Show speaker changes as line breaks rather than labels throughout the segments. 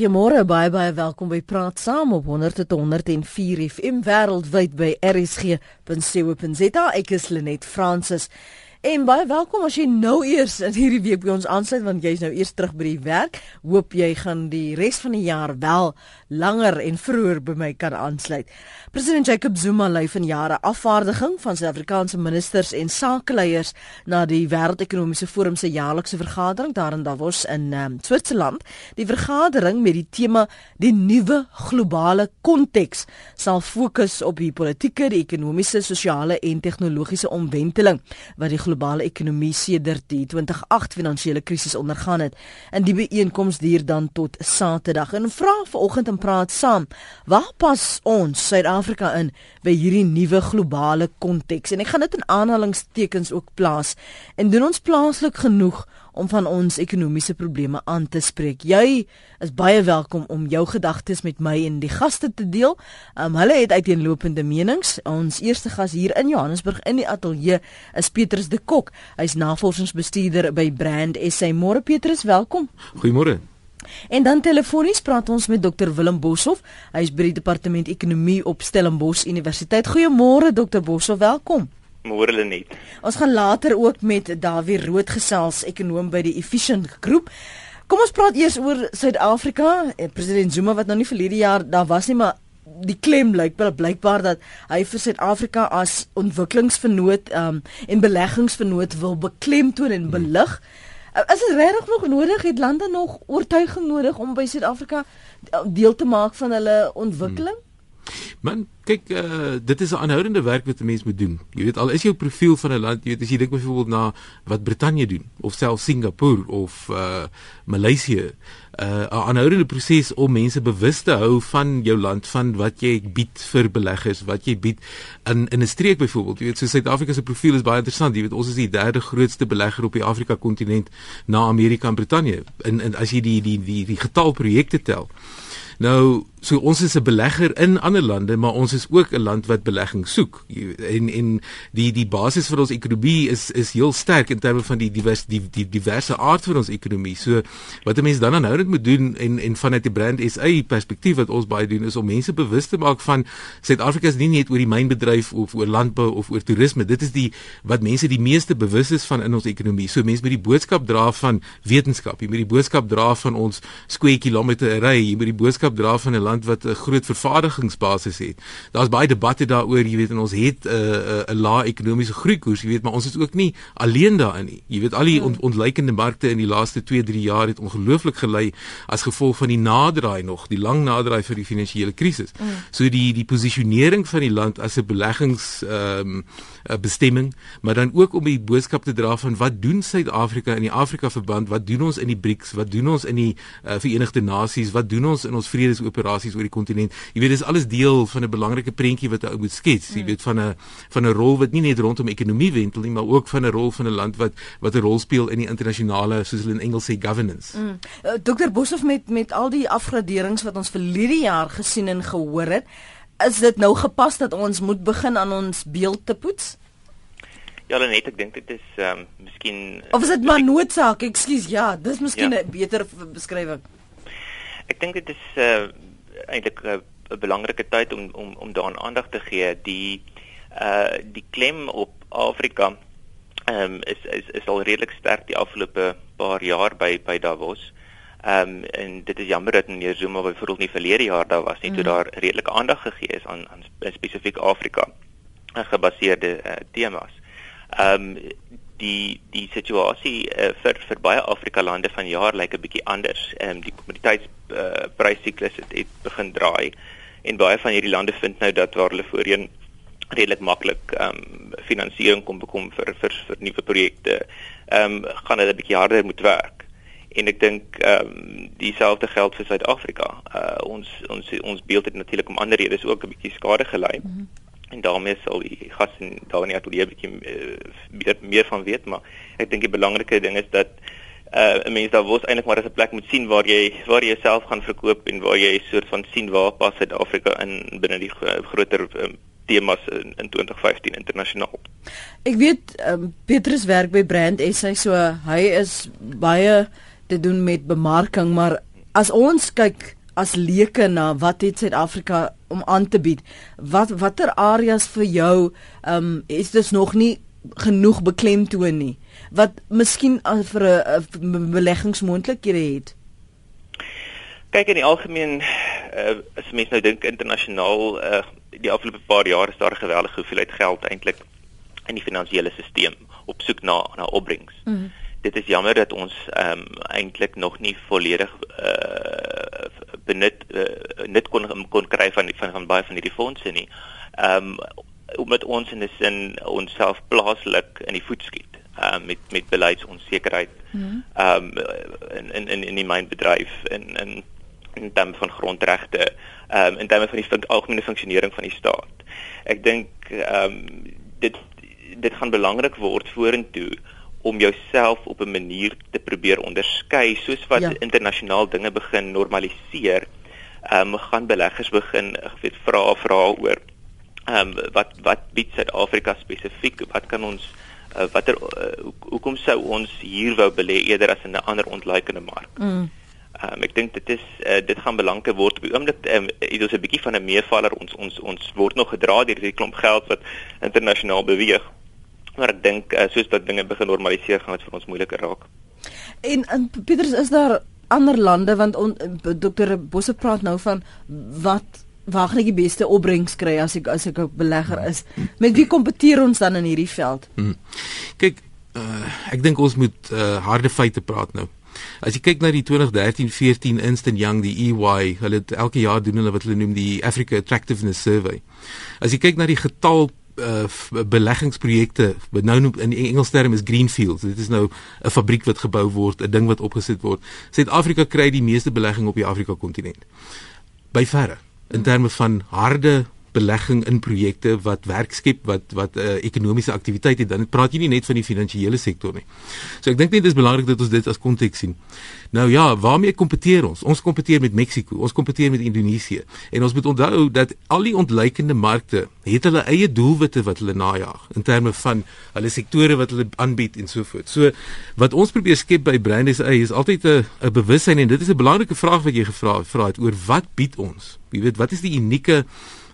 Goeiemôre, baie baie welkom by Praat Saam op 100.104 FM wêreldwyd by rsg.co.za. Ek is Lenet Fransis. En baie welkom as jy nou eers in hierdie week by ons aansluit want jy's nou eers terug by die werk. Hoop jy gaan die res van die jaar wel langer en vroeër by my kan aansluit. President Jacob Zuma lei van jare afvaardiging van Suid-Afrikaanse ministers en sakeleiers na die Wêreldekonomiese Forum se jaarlikse vergadering daar in Davos in um, Switserland. Die vergadering met die tema die nuwe globale konteks sal fokus op die politieke, die ekonomiese, sosiale en tegnologiese omwenteling wat die globale ekonomie sedert die 2008 finansiële krisis ondergaan het. In die bijeenkoms duur dan tot Saterdag. En vra vanoggend en praat saam, waar pas ons Suid-Afrika in by hierdie nuwe globale konteks? En ek gaan dit in aanhalingstekens ook plaas. En doen ons plaaslik genoeg om van ons ekonomiese probleme aan te spreek. Jy is baie welkom om jou gedagtes met my en die gaste te deel. Um, hulle het uiteenlopende menings. Ons eerste gas hier in Johannesburg in die ateljee is Petrus de Kok. Hy's navorsingsbestuurder by Brand SA. Môre Petrus, welkom.
Goeiemôre.
En dan telefonies praat ons met Dr Willem Boshoff. Hy is by die departement ekonomie op Stellenbosch Universiteit. Goeiemôre Dr Boshoff, welkom.
Môre hulle net.
Ons gaan later ook met Dawie Rood gesels, ekonom by die Efficient Groep. Kom ons praat eers oor Suid-Afrika. Eh, President Zuma wat nou nie verlede jaar daar was nie, maar die klem lyk wel blykbaar dat hy vir Suid-Afrika as ontwikkelingsvernoot um, en beleggingsvernoot wil beklemtoon en belig. Hmm. Is dit regtig nog nodig het lande nog oortuiging nodig om by Suid-Afrika deel te maak van hulle ontwikkeling? Hmm.
Man, kyk, uh, dit is 'n aanhoudende werk wat 'n mens moet doen. Jy weet al is jou profiel van 'n land, jy weet as jy dink byvoorbeeld na wat Brittanje doen of self Singapore of uh Maleisië, uh 'n aanhoudende proses om mense bewus te hou van jou land, van wat jy bied vir beleggers, wat jy bied in in 'n streek byvoorbeeld. Jy weet, so Suid-Afrika se profiel is baie interessant. Jy weet, ons is die derde grootste belegger op die Afrika kontinent na Amerika en Brittanje. En, en as jy die die die die getal projekte tel. Nou So ons is 'n belegger in ander lande, maar ons is ook 'n land wat belegging soek. En en die die basis vir ons ekonomie is is heel sterk in terme van die divers die die diverse aard van ons ekonomie. So wat 'n mens dan aanhoudend moet doen en en vanuit die brand SA perspektief wat ons baie doen is om mense bewus te maak van Suid-Afrika is nie net oor die mynbedryf of oor landbou of oor toerisme. Dit is die wat mense die meeste bewus is van in ons ekonomie. So mense moet die boodskap dra van wetenskap. Jy moet die boodskap dra van ons skweie kilometer ry. Jy moet die boodskap dra van 'n land wat 'n groot vervaardigingsbasis het. Daar's baie debatte daaroor, jy weet, en ons het 'n uh, 'n uh, lae ekonomiese groeikoers, jy weet, maar ons is ook nie alleen daarin nie. Jy weet, al die ont ontleikende markte in die laaste 2-3 jaar het ongelooflik gelei as gevolg van die naderdraai nog, die lang naderdraai vir die finansiële krisis. Mm. So die die posisionering van die land as 'n beleggings ehm um, bestemming, maar dan ook om die boodskap te dra van wat doen Suid-Afrika in die Afrika verband, wat doen ons in die BRICS, wat doen ons in die uh, Verenigde Nasies, wat doen ons in ons vredesoperasies oor die kontinent. Jy weet dis alles deel van 'n belangrike prentjie wat ou moet skets. Jy mm. weet van 'n van 'n rol wat nie net rondom ekonomie wentel nie, maar ook van 'n rol van 'n land wat wat 'n rol speel in die internasionale soos hulle in Engels sê governance. Mm.
Uh, Dr Boshoff met met al die afgraderings wat ons vir hierdie jaar gesien en gehoor het, is dit nou gepas dat ons moet begin aan ons beeld te poets?
Ja, net ek dink dit is ehm um, miskien
Of is dit maar noodsaak? Ekskuus, ja, dis miskien 'n ja. beter beskrywing.
Ek dink dit is uh eintlik 'n belangrike tyd om om om daaraan aandag te gee. Die uh die klem op Afrika ehm um, is is is al redelik sterk die afgelope paar jaar by by Davos. Ehm um, en dit is jammer dat meneer Zuma byvoorbeeld nie verlede jaar daar was nie mm. toe daar redelik aandag gegee is aan aan spesifiek Afrika gebaseerde uh, temas. Ehm um, die die situasie uh, vir vir baie Afrika lande van jaar lyk 'n bietjie anders. Ehm um, die kommoditeitspryssyklus uh, het, het begin draai en baie van hierdie lande vind nou dat waar hulle voorheen redelik maklik ehm um, finansiering kon bekom vir vir vir nuwe projekte, ehm um, gaan hulle 'n bietjie harder moet werk. En ek dink ehm um, dieselfde geld vir Suid-Afrika. Uh, ons ons ons beeld het natuurlik om ander redes ook 'n bietjie skade gelei. Mm -hmm en daarmee sal die gas en daar nie atolie bietjie uh, meer, van weet maar ek dink die belangrike ding is dat uh, 'n mens daar wos eintlik maar 'n plek moet sien waar jy waar jy jouself gaan verkoop en waar jy 'n soort van sien waar pas Suid-Afrika in binne die groter um, temas in, in 2015 internasionaal.
Ek weet um, Petrus werk by Brand SA so hy is baie te doen met bemarking maar as ons kyk as leuke na wat het Suid-Afrika om aan te bied, wat watter areas vir jou ehm um, is dit nog nie genoeg beklemtoon nie wat miskien vir 'n beleggingsmoontlikhede het.
Kyk in die algemeen uh, as mense nou dink internasionaal uh, die afgelope paar jaar is daar 'n geweldige hoeveelheid geld eintlik in die finansiële stelsel op soek na na opbrengs. Mm. Dit is jammer dat ons ehm um, eintlik nog nie volledig uh, benut uh, net kon kon kry van van van baie van hierdie fondse nie. Ehm um, omdat ons in 'n sin onsself plaaslik in die voet skiet uh, met met beleidsonsekerheid. Mhm. Ehm mm um, in in in die mynbedryf in in in terme van grondregte, ehm um, in terme van die fun algemene funksionering van die staat. Ek dink ehm um, dit dit gaan belangrik word vorentoe om jouself op 'n manier te probeer onderskei soos wat ja. internasionaal dinge begin normaliseer. Ehm um, gaan beleggers begin weet vra vra oor ehm um, wat wat bied Suid-Afrika spesifiek? Wat kan ons uh, watter uh, hoekom sou ons hier wou belê eerder as in 'n ander ontleikende mark? Mm. Um, ek dink dit is uh, dit gaan belangrik word op die oomblik um, dit is 'n bietjie van 'n meevaller ons ons ons word nog gedra deur hierdie klomp geld wat internasionaal beweeg. Maar ek dink uh, soos dat dinge begin normaliseer gaan dit vir ons moeiliker raak.
En en Pieters is daar ander lande want on, dokter Bosse praat nou van wat waar gaan ek die beste opbrengs kry as ek as ek 'n belegger is? Met wie kompeteer ons dan in hierdie veld? Hmm.
Kyk, uh, ek dink ons moet uh, harde feite praat nou. As jy kyk na die 2013-14 Instant Young die EY, hulle elke jaar doen hulle wat hulle noem die Africa Attractiveness Survey. As jy kyk na die getal uh beleggingsprojekte nou in Engels term is greenfields. Dit is nou 'n fabriek wat gebou word 'n ding wat opgesit word. Suid-Afrika kry die meeste belegging op die Afrika kontinent. By verre in terme van harde belegging in projekte wat werk skep wat wat 'n uh, eh, ekonomiese aktiwiteit het dan praat jy nie net van die finansiële sektor nie. So ek dink net dis belangrik dat ons dit as konteks sien. Nou ja, waarmee kompeteer ons? Ons kompeteer met Mexiko, ons kompeteer met Indonesië en ons moet onthou dat al die ontleikende markte het hulle eie doelwitte wat hulle najag in terme van hulle sektore wat hulle aanbied en so voort. So wat ons probeer skep by Brand SA is altyd 'n 'n bewussyn en dit is 'n belangrike vraag wat jy gevra vra het oor wat bied ons? Jy weet, wat is die unieke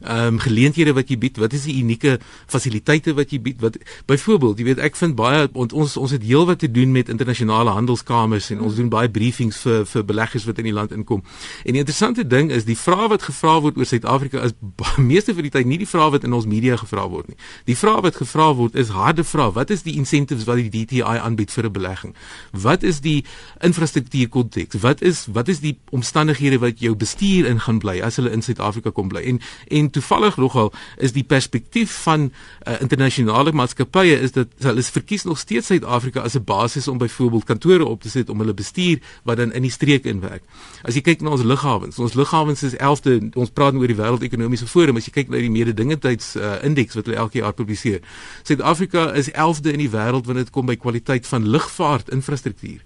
ehm um, geleenthede wat jy bied? Wat is die unieke fasiliteite wat jy bied? Wat byvoorbeeld, jy weet, ek vind baie ons ons het heelwat te doen met internasionale handelskamers en ons doen baie briefings vir vir beleggers wat in die land inkom. En die interessante ding is die vrae wat gevra word oor Suid-Afrika is meeste van die tyd nie die vrae wat in ons media gevra word nie. Die vrae wat gevra word is harde vrae. Wat is die incentives wat die DTI aanbied vir 'n belegging? Wat is die infrastruktuur konteks? Wat is wat is die omstandighede wat jou bestuur in gaan bly as hulle in Suid-Afrika kom bly? En en toevallig nogal is die perspektief van uh, internasionale maatskappye is dat hulle verkies nog steeds Suid-Afrika as 'n basis om byvoorbeeld kantore op te sit om hulle bestuur wat dan in die streek inwerk. As jy kyk na ons lughawens, ons lughawens is 11de, ons praat nou oor die wêreldekonomiese forum, as jy kyk na die mededingendheids uh, indeks wat hulle elke jaar publiseer. Suid-Afrika is 11de in die wêreld wanneer dit kom by kwaliteit van lugvaart infrastruktuur.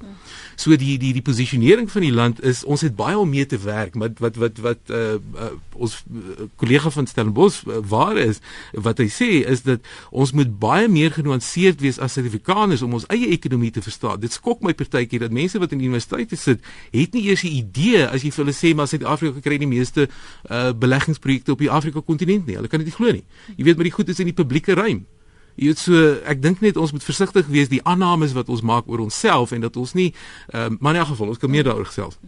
So die die die posisionering van die land is ons het baie om mee te werk, maar wat wat wat uh, uh, ons kollega van Stellenbosch uh, waar is wat hy sê is dat ons moet baie meer genuanceerd wees as Suid-Afrikaners om ons eie ekonomie te verstaan. Dit skok my partytjie dat mense wat in universiteite sit, het nie eers 'n idee as jy vir hulle sê maar Suid-Afrika kry die meeste uh, beleggingsprojekte op die Afrika kontinent nie. Hulle kan dit nie glo nie. Jy weet maar die goed is in die publieke ruim. Jy weet so ek dink net ons moet versigtig wees die aannames wat ons maak oor onsself en dat ons nie uh, maar in elk geval ons kan meer daaroor gesels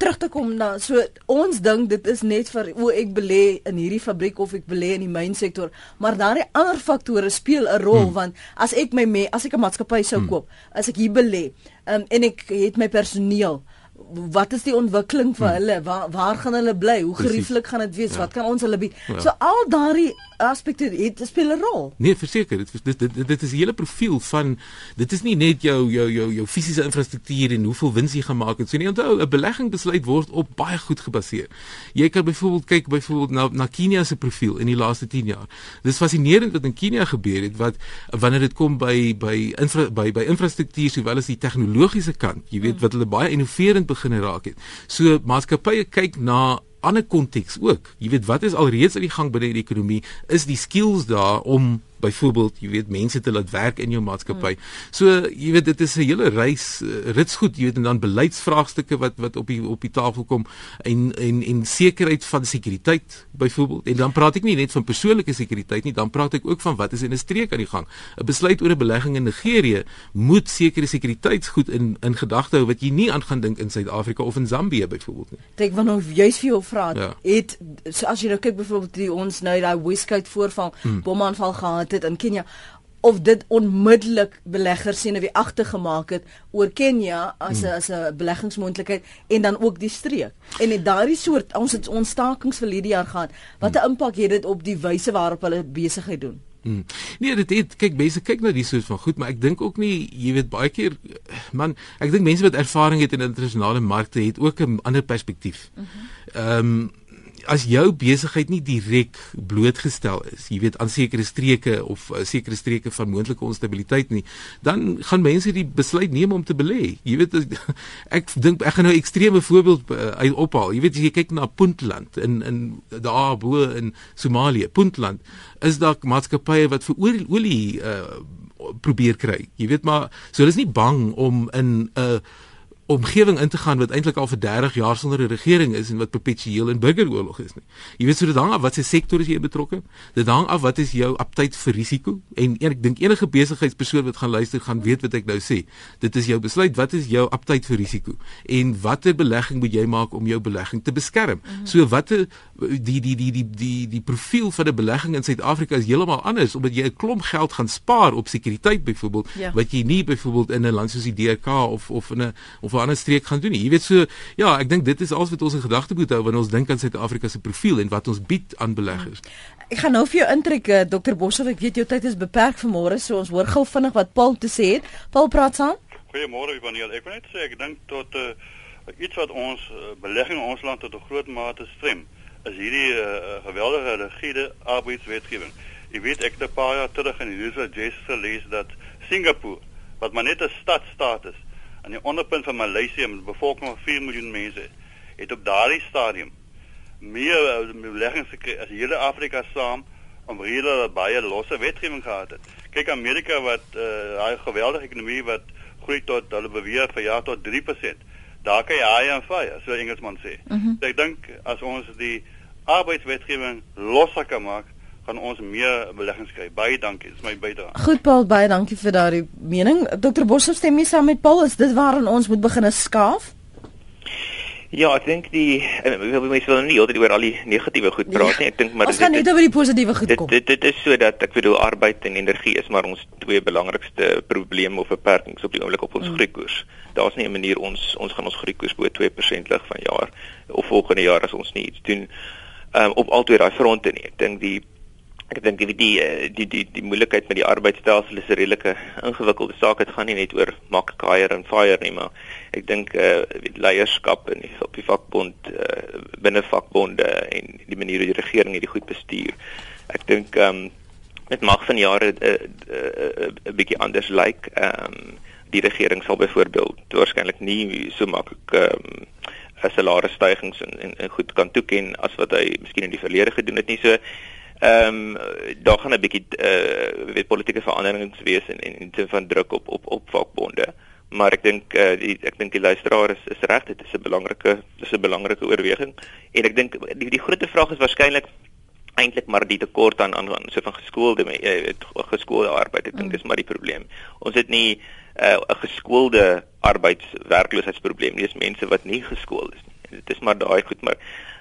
terug te kom na so ons dink dit is net vir o ek belê in hierdie fabriek of ek belê in die mynsektor maar daardie ander faktore speel 'n rol hmm. want as ek my me, as ek 'n maatskappy sou hmm. koop as ek hier belê um, en ek het my personeel wat is die ontwikkeling vir hmm. hulle waar waar gaan hulle bly hoe gerieflik gaan dit wees ja. wat kan ons hulle bied ja. so al daardie aspekte het speel 'n rol
nee verseker dit dit dit, dit is 'n hele profiel van dit is nie net jou jou jou jou fisiese infrastruktuur en hoeveel wins jy gaan maak en so nie onthou 'n belegging besluit word op baie goed gebaseer jy kan byvoorbeeld kyk byvoorbeeld na na Kenia se profiel in die laaste 10 jaar dis fascinerend wat in Kenia gebeur het wat wanneer dit kom by by infra, by by infrastruktuur sowel as die tegnologiese kant jy weet hmm. wat hulle baie innoverend begin raak het. So maatskappye kyk na ander konteks ook. Jy weet wat is alreeds aan die gang binne die ekonomie? Is die skills daar om byvoorbeeld jy weet mense te laat werk in jou maatskappy. Hmm. So jy weet dit is 'n hele reis uh, ritsgoed jy weet en dan beleidsvraagstukke wat wat op die op die tafel kom en en en sekerheid van sekuriteit byvoorbeeld en dan praat ek nie net van persoonlike sekuriteit nie dan praat ek ook van wat is in 'n streek aan die gang. 'n Besluit oor 'n belegging in Nigerië moet sekere sekuriteitsgoed in in gedagte hou wat jy nie aan gaan dink in Suid-Afrika of in Zambië byvoorbeeld nie.
Ek wil nou juist vir jou vra ja. het so as jy nou kyk byvoorbeeld die ons nou daai Westcoast voorval hmm. bomaanval gehad het in Kenia of dit onmiddellik beleggers sien of wie agter gemaak het oor Kenia as 'n hmm. as 'n beleggingsmoontlikheid en dan ook die streek. En het daardie soort ons het ons stakings vir hierdie jaar gehad. Wat 'n hmm. impak het dit op die wyse waarop hulle besigheid doen?
Hmm. Nee, dit het kyk mense kyk na die soort van goed, maar ek dink ook nie, jy weet baie keer man, ek dink mense wat ervaring het in internasionale markte het ook 'n ander perspektief. Mhm. Ehm -huh. um, as jou besigheid nie direk blootgestel is, jy weet aan sekere streke of uh, sekere streke van moontlike onstabiliteit nie, dan gaan mense die besluit neem om te belê. Jy weet ek dink ek gaan nou 'n ekstreme voorbeeld uh, ophaal. Jy weet as jy kyk na Puntland in in daar bo in Somalië, Puntland, is daar maatskappye wat vir olie uh, probeer kry. Jy weet maar so hulle is nie bang om in 'n uh, omgewing in te gaan wat eintlik al vir 30 jaar sonder 'n regering is en wat perpetueel in burgeroorlog is nie. Jy weet so dit hang af wat se sektor is jy betrokke? Dit hang af wat is jou aptyd vir risiko? En ek dink enige besigheidspersoon wat gaan luister gaan weet wat ek nou sê. Dit is jou besluit wat is jou aptyd vir risiko en watter belegging moet jy maak om jou belegging te beskerm? -hmm. So watter die die die die die die profiel van 'n belegging in Suid-Afrika is heeltemal anders omdat jy 'n klomp geld gaan spaar op sekuriteit byvoorbeeld ja. wat jy nie byvoorbeeld in 'n land soos die DRK of of in 'n of 'n ander streek gaan doen nie. Jy weet so ja, ek dink dit is alles wat ons in gedagte moet hou wanneer ons dink aan Suid-Afrika se profiel en wat ons bied aan beleggers.
Ek gaan nou vir jou intrek eh, Dr. Boshoff, ek weet jou tyd is beperk vanmôre, so ons hoor gou vinnig wat Paul te sê het. Paul praat saam.
Goeiemôre Ivaneel. Ek wil net sê ek dink tot uh, iets wat ons uh, belegging in ons land tot 'n groot mate strem is hierdie uh, geweldige rigide arbeidswetgewing. Jy weet ek het 'n paar jaar terug in die News Digest gelees dat Singapore wat maar net 'n stadstaat is aan die onderpunt van Maleisië met 'n bevolking van 4 miljoen mense het op daardie stadium meer uh, beleggings gekry as hele Afrika saam om reële baie losse wetgewing gehad het. Kyk Amerika wat daai uh, geweldige ekonomie wat groei tot hulle beweer vir jaar tot 3% daar kan jy haai en vry, so Engelsman sê. Mm -hmm. so ek dink as ons die arbeidswetgewing losser kan maak, gaan ons meer beleggings kry. Baie dankie, dis my bydrae.
Goed Paul, baie dankie vir daardie mening. Dr. Boshoff stem nie saam met Paul, is dit waarin ons moet begin skaaf?
Ja, ek dink die ek wil mense wil nie altyd oor al die negatiewe goed praat nie. Ek dink maar
ons gaan net oor die positiewe goed kom.
Dit dit is so dat ek bedoel arbeid en energie is maar ons twee belangrikste probleme of beperkings op die oomblik op ons mm. groeikoers. Daar's nie 'n manier ons ons gaan ons groeikoers bo 2% lig van jaar of volgende jaar as ons nie iets doen um, op al twee daai fronte nie. Ek dink die Ek dink die die eh, die die die moeilikheid met die arbeidsstelsel is 'n redelike ingewikkelde saak. Dit gaan nie net oor maak hire en fire nie, maar ek dink eh uh, leierskap in op die vakbond uh, binne vakbonde en die manier hoe die regering hierdie goed bestuur. Ek dink ehm um, met mag van jare 'n uh, uh, uh, uh, bietjie anders lyk. Ehm um, die regering sal byvoorbeeld waarskynlik nie so maklik ehm um, salarisstygings en, en en goed kan toeken as wat hy miskien in die verlede gedoen het nie. So Ehm um, daar gaan 'n bietjie eh uh, weet politieke veranderings wees en en in terme van druk op op op vakbonde. Maar ek dink eh uh, ek dink die luisteraar is is reg, dit is 'n belangrike dis 'n belangrike oorweging. En ek dink die die groot vraag is waarskynlik eintlik maar die tekort aan aan so van geskoolde weet geskoolde arbeid. Ek dink mm. dis maar die probleem. Ons het nie 'n uh, geskoolde arbeidswerkloosheidsprobleem nie. Dis mense wat nie geskoold is nie. Dit is maar daai goed maar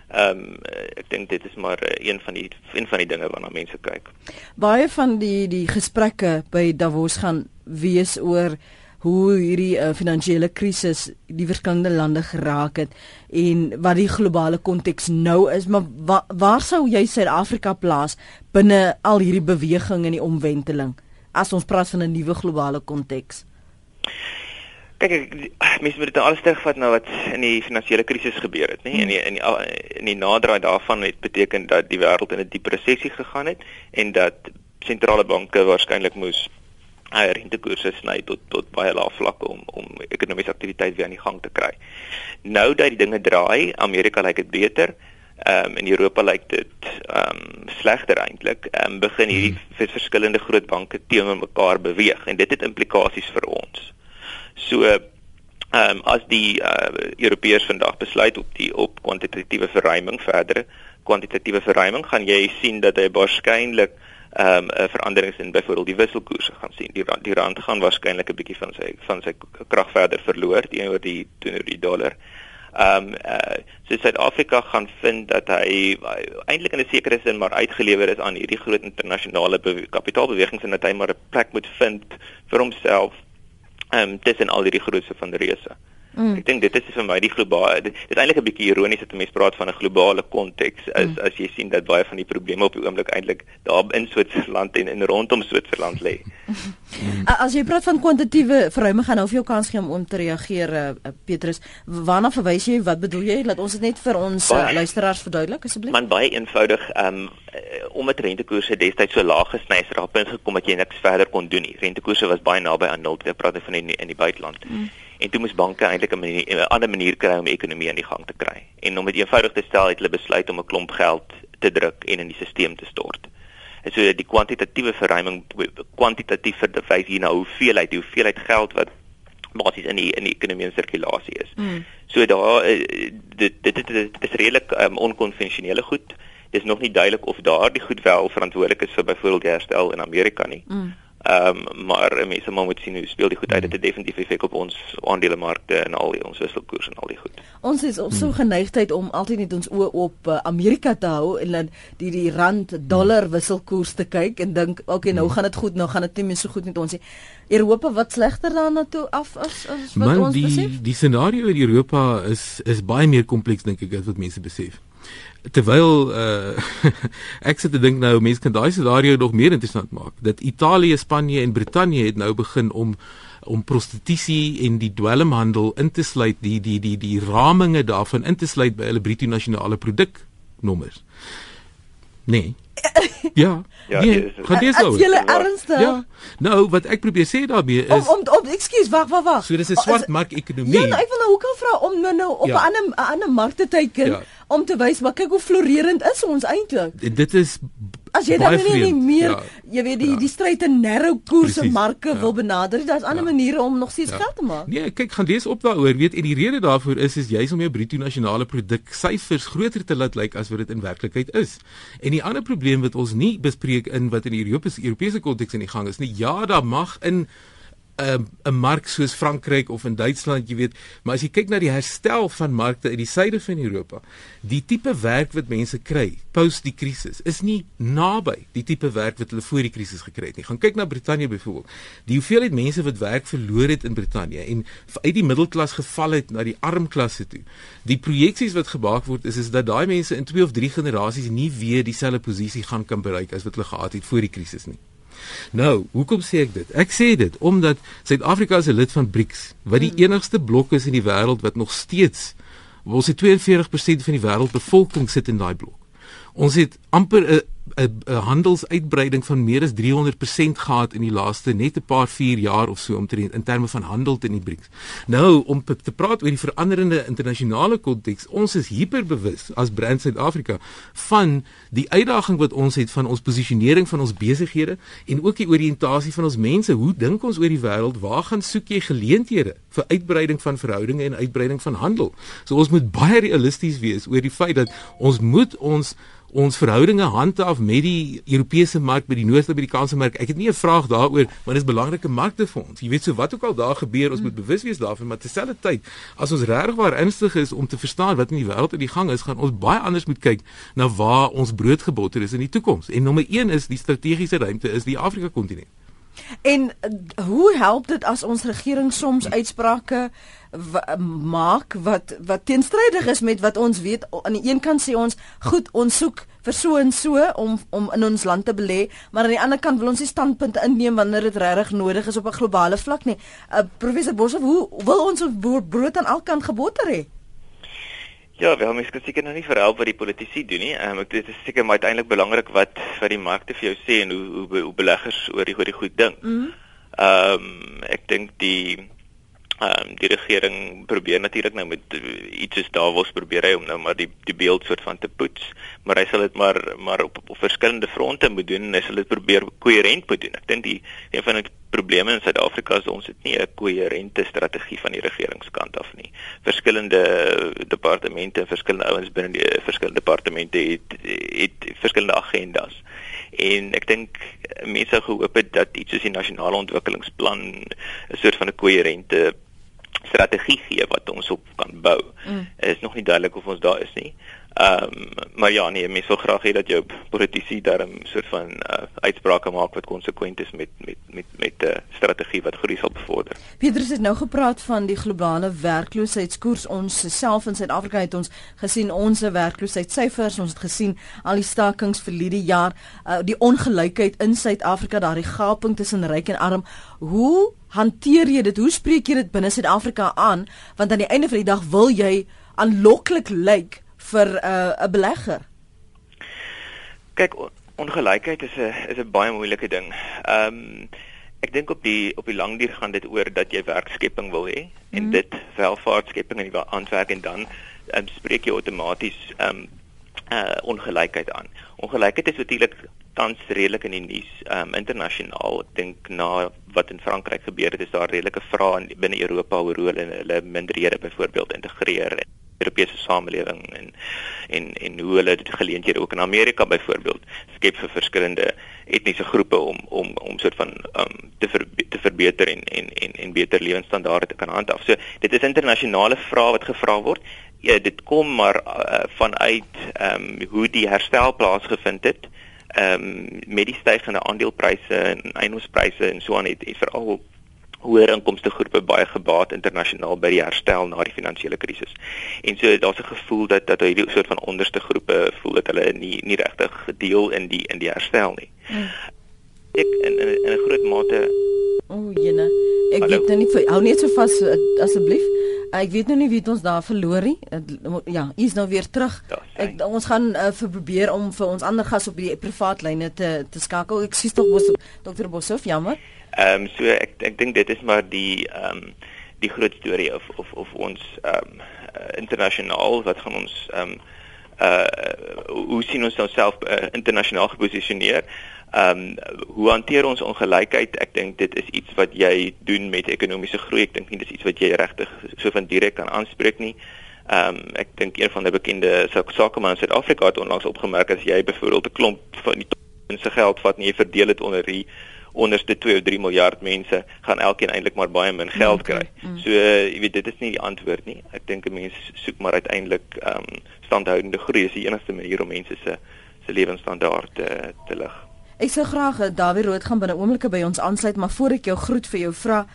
Ehm um, ek dink dit is maar uh, een van die een van die dinge waarna mense kyk.
Baie van die die gesprekke by Davos gaan wees oor hoe hierdie uh, finansiële krisis die verskillende lande geraak het en wat die globale konteks nou is, maar wa, waar sou jy Suid-Afrika plaas binne al hierdie beweging en die omwenteling as ons praat van 'n nuwe globale konteks?
Kyk ek mense moet dit nou alles terugvat na wat in die finansiële krisis gebeur het nê nee? in die in die in die naderdraai daarvan het beteken dat die wêreld in 'n dieper resessie gegaan het en dat sentrale banke waarskynlik moes higher rentekoerse sny tot tot baie lae vlakke om om ekonomiese aktiwiteit weer aan die gang te kry. Nou dat die dinge draai, Amerika lyk dit beter. Ehm um, in Europa lyk dit ehm um, slegter eintlik. Ehm um, begin hierdie hmm. verskillende groot banke teenoor mekaar beweeg en dit het implikasies vir ons. So ehm um, as die uh, Europeërs vandag besluit op die op kwantitatiewe verruiming verdere kwantitatiewe verruiming gaan jy sien dat hy waarskynlik ehm um, veranderings in byvoorbeeld die wisselkoerse gaan sien. Die rand, die rand gaan waarskynlik 'n bietjie van sy van sy krag verder verloor teenoor die teenoor die dollar. Ehm um, uh, so Suid-Afrika gaan vind dat hy eintlik in 'n sekere sin maar uitgelewer is aan hierdie groot internasionale kapitaalbewegings en dat hy maar 'n plek moet vind vir homself ehm um, tussen al hierdie grootse van reuse. Mm. Ek dink dit is vir my die globale dit is eintlik 'n bietjie ironies dat mense praat van 'n globale konteks as mm. as jy sien dat baie van die probleme op die oomblik eintlik daar in Switserland en in rondom Switserland lê.
as jy praat van kwantitatiewe verruiming gaan nou vir jou kans gee om om te reageer uh, Petrus. Waarna verwys jy? Wat bedoel jy? Laat ons dit net vir ons uh, luisteraars verduidelik asseblief.
Man baie eenvoudig um omdat rentekoerse destyds so laag gesny is, raap punt gekom dat jy niks verder kon doen nie. Rentekoerse was baie naby aan nul, jy praat van in die, in die buiteland. Mm en toe moes banke eintlik 'n 'n ander manier kry om die ekonomie aan die gang te kry. En om dit eenvoudig te stel, het hulle besluit om 'n klomp geld te druk en in die stelsel te stort. En so die kwantitatiewe verruiming kwantitatief verwys hier na hoeveelheid, die hoeveelheid geld wat basies in die in die ekonomie in sirkulasie is. Mm. So daar eh, dit dit, dit, dit is redelik um, onkonvensionele goed. Dit is nog nie duidelik of daardie goed wel verantwoordelik is vir byvoorbeeld die herstel in Amerika nie. Mm. Ehm um, maar mense maar moet sien hoe speel die goed uit. Dit het definitief effek op ons aandelemarkte en al die ons wisselkoers en al die goed.
Ons is op so geneigtheid om altyd net ons oë op uh, Amerika te hou en dan die die rand dollar wisselkoers te kyk en dink okay nou gaan dit goed, nou gaan dit nie meer so goed met ons nie. Europa wat slegter daarna toe af as as wat
Man,
ons
die,
besef.
Die scenario in Europa is is baie meer kompleks dink ek as wat mense besef terwyl uh ek sit te dink nou mense kan daai scenario nog meer interessant maak dat Italië, Spanje en Brittanje het nou begin om om prostitusie en die dwelmhandel in te sluit die die die die raminge daarvan in te sluit by hulle bruto nasionale produk nommers. Nee. Ja. Ja, nee, gaan dis
nou. Is jy ernstig?
Ja. Nou, wat ek probeer sê daarmee is
om om, om ekskuus, wag, wag, wag.
So dis 'n swart mark ekonomie. Ja,
nou, ek wil nou hoekom vra om nou nou op 'n ja. ander 'n ander mark te teken ja. om te wys maar kyk hoe florerend is ons eintlik.
Dit is
As jy dan nie, nie meer, ja. jy weet die ja. die stryd in narrow koerse marke ja. wil benader, daar's ander ja. maniere om nog steeds ja. geld te maak.
Nee, kyk, gaan lees op daaroor, weet en die rede daarvoor is is juis om jou bruto nasionale produk syfers groter te laat lyk as wat dit in werklikheid is. En die ander probleem wat ons nie bespreek in wat in die Europese Europese konteks in die gang is nie. Ja, daar mag in 'n 'n mark soos Frankryk of in Duitsland, jy weet, maar as jy kyk na die herstel van markte in die suide van Europa, die tipe werk wat mense kry post die krisis is nie naby die tipe werk wat hulle voor die krisis gekry het nie. Gaan kyk na Brittanje byvoorbeeld. Die hoeveelheid mense wat werk verloor het in Brittanje en uit die middelklas geval het na die armklasse toe. Die projeksies wat gemaak word is is dat daai mense in 2 of 3 generasies nie weer dieselfde posisie gaan kan bereik as wat hulle gehad het voor die krisis nie. Nou, hoekom sê ek dit? Ek sê dit omdat Suid-Afrika is 'n lid van BRICS, wat die hmm. enigste blok is in die wêreld wat nog steeds ons het 42% van die wêreldbevolking sit in daai blok. Ons het amper 'n 'n handelsuitbreiding van meer as 300% gehad in die laaste net 'n paar 4 jaar of so omtrent in terme van handel in die BRICS. Nou om te praat oor die veranderende internasionale konteks, ons is hiperbewus as Brand Suid-Afrika van die uitdaging wat ons het van ons posisionering van ons besighede en ook die oriëntasie van ons mense. Hoe dink ons oor die wêreld? Waar gaan soek jy geleenthede vir uitbreiding van verhoudinge en uitbreiding van handel? So ons moet baie realisties wees oor die feit dat ons moet ons ons verhoudinge handhaaf met die Europese mark met die Noord-Amerikaanse mark. Ek het nie 'n vraag daaroor, want dit is belangrike markte vir ons. Jy weet so wat ook al daar gebeur, ons moet bewus wees daarvan, maar terselfdertyd, as ons regtig waar ernstig is om te verstaan wat in die wêreld aan die gang is, gaan ons baie anders moet kyk na waar ons brood gebotter is in die toekoms. En nommer 1 is die strategiese ruimte is die Afrika kontinent.
En uh, hoe help dit as ons regering soms uitsprake maak wat wat teenstrydig is met wat ons weet? Aan die een kant sê ons goed ons soek vir so en so om om in ons land te belê maar aan die ander kant wil ons nie standpunte inneem wanneer dit regtig nodig is op 'n globale vlak nie. Uh, professor Boshoff hoe wil ons brood aan elkant geboter hê
Ja, wel mens kan seker nou nie verhelp wat die politici doen nie. Ehm um, dit is seker maar uiteindelik belangrik wat wat die markte vir jou sê en hoe hoe, hoe beleggers oor die oor die goed dink. Mhm. Ehm mm um, ek dink die ehm um, die regering probeer natuurlik nou met uh, iets soos Davos probeer hy om nou maar die die beeld soort van te poets, maar hy sal dit maar maar op, op verskillende fronte moet doen en hy sal dit probeer koherent moet doen. Ek dink die een van die probleme in Suid-Afrika is ons het nie 'n koherente strategie van die regeringskant af nie. Verskillende departemente, verskillende ouens binne die verskillende departemente het het verskillende agendas. En ek dink mense gehoop het dat iets soos die nasionale ontwikkelingsplan 'n soort van 'n koherente strategie gee wat ons op kan bou. Mm. Is nog nie duidelik of ons daar is nie. Ehm um, maar ja nee, mense wil graag hê dat jou politici daarom soort van uh, uitsprake maak wat konsekwent is met met met met 'n uh, strategie wat groei sal bevorder.
Petrus het nou gepraat van die globale werkloosheidskoers. Ons self in Suid-Afrika het ons gesien ons werkloosheidssyfers, ons het gesien al die stakings vir hierdie jaar, uh, die ongelykheid in Suid-Afrika, daardie gaping tussen ryk en arm. Hoe hanteer jy dit? Hoe spreek jy dit binne Suid-Afrika aan? Want aan die einde van die dag wil jy aanloklik lyk like vir 'n uh, belegger?
Kyk, ongelykheid is 'n is 'n baie moeilike ding. Ehm um, ek dink op die op die lang duur gaan dit oor dat jy werkskepping wil hê mm. en mhm. dit welvaartskepping in die aanwerk en dan um, spreek jy outomaties ehm um, uh ongelykheid aan. Ongelykheid is natuurlik tans redelik in die nuus um internasionaal. Ek dink na wat in Frankryk gebeur het, is daar redelike vrae binne Europa oor hoe hulle hulle minderhede byvoorbeeld integreer. Europese samelewing en en en hoe hulle dit geleenthede ook in Amerika byvoorbeeld skep vir verskillende etniese groepe om om om soort van um te ver, te verbeter en en en en beter lewensstandaarde te kan handhaaf. So dit is internasionale vrae wat gevra word. Ja, dit kom maar uh, vanuit um hoe die herstel plaasgevind het. Um met die stygende aandelepryse en eiendomspryse en so aan het, het veral hoër inkomste groepe baie gebaat internasionaal by die herstel na die finansiële krisis. En so daar's 'n gevoel dat dat hierdie soort van onderste groepe voel dat hulle nie nie regtig gedeel in die in die herstel nie. Hmm. Ek in, in 'n groot mate
O, oh, jene. Ek Hallo? weet nou nie vir hou net so vas asseblief. Ek weet nou nie wie ons daar verloor nie. Ja, is nou weer terug. Ja, ek ons gaan uh, probeer om vir ons ander gas op die privaat lyne te te skakel. Ek sies tog Bos Dr. Boshoff, jammer.
Ehm um, so ek ek dink dit is maar die ehm um, die groot storie of of of ons ehm um, internasionaal wat gaan ons ehm um, uh hoe sien ons onsself uh, internasionaal geposisioneer? Ehm um, hoe hanteer ons ongelykheid? Ek dink dit is iets wat jy doen met ekonomiese groei. Ek dink nie dis iets wat jy regtig so van direk kan aanspreek nie. Ehm um, ek dink een van die bekende sakemans in Suid-Afrika het onlangs opgemerk as jy byvoorbeeld 'n klomp van die se geld vat en jy verdeel dit onder die onderste 2 of 3 miljard mense gaan elkeen eintlik maar baie min geld kry. Mm. So uh, jy weet dit is nie die antwoord nie. Ek dink 'n mens soek maar uiteindelik ehm um, standhoudende groei is die enigste manier om mense se se lewensstandaard te te lig.
Ek sou graag uh, Dawie Rood gaan binne oomblikke by ons aansluit, maar voor ek jou groet vir jou vra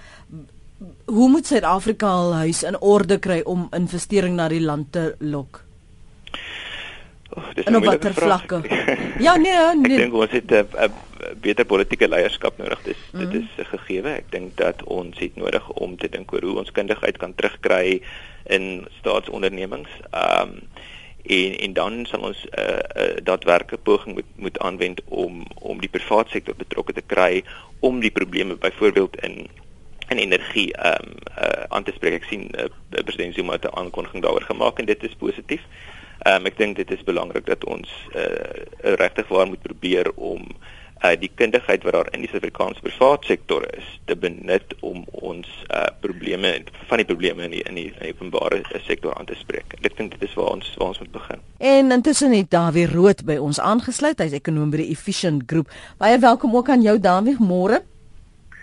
hoe moet Suid-Afrika al huis in orde kry om investering na die land te lok?
Oh, dis 'n baie vlakke.
ja, nee, nee.
Ek dink ons het 'n uh, uh, beter politieke leierskap nodig. Dis mm -hmm. dit is 'n gegewe. Ek dink dat ons het nodig om te dink oor hoe ons kundigheid kan terugkry in staatsondernemings. Ehm um, en en dan sal ons 'n uh, uh, daadwerklike poging moet moet aanwend om om die private sektor betrokke te kry om die probleme byvoorbeeld in en energie ehm um, uh, aan te spreek. Ek sien uh, president Zuma het 'n aankondiging daaroor gemaak en dit is positief. Ehm um, ek dink dit is belangrik dat ons uh, regtig waar moet probeer om uh die kundigheid wat daar in die Suid-Afrikaanse private sektor is te benut om ons uh probleme van die probleme in die in die, die openbare sektor aan te spreek. Ek dink dit is waar ons waar ons moet begin.
En intussen het Dawie Rood by ons aangesluit. Hy's ekonom by die Efficient Groep. Baie welkom ook aan jou Dawie, môre.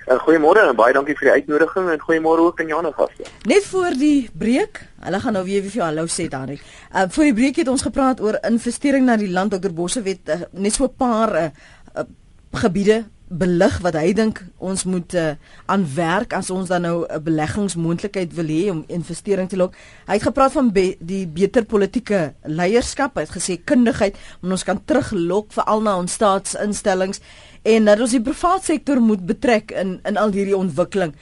Uh, goeiemôre en baie dankie vir die uitnodiging en goeiemôre ook aan Jana gaste.
Net voor die breek, hulle gaan nou weer vir jou hallo sê Dawie. Uh voor die breek het ons gepraat oor investering na die land. Dr. Bosse weet uh, net so 'n paar uh, uh gebiede belig wat hy dink ons moet uh, aan werk as ons dan nou 'n beleggingsmoontlikheid wil hê om investering te lok. Hy het gepraat van be die beter politieke leierskap, hy het gesê kundigheid om ons kan teruglok veral na ons staatsinstellings en dat ons die private sektor moet betrek in in al hierdie ontwikkeling.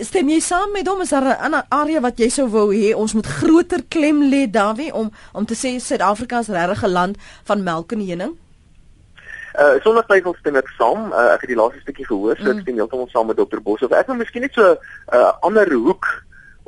Stem jy saam met hom is daar 'n ander area wat jy sou wou hê ons moet groter klem lê Dawie om om te sê Suid-Afrika is regtig 'n land van melk en honing?
Uh sonder twyfel stem ek saam. Uh, ek het die laaste stukkie gehoor, so ek mm. stem heeltemal saam met Dr. Bos. Of ek wil miskien net so 'n uh, ander hoek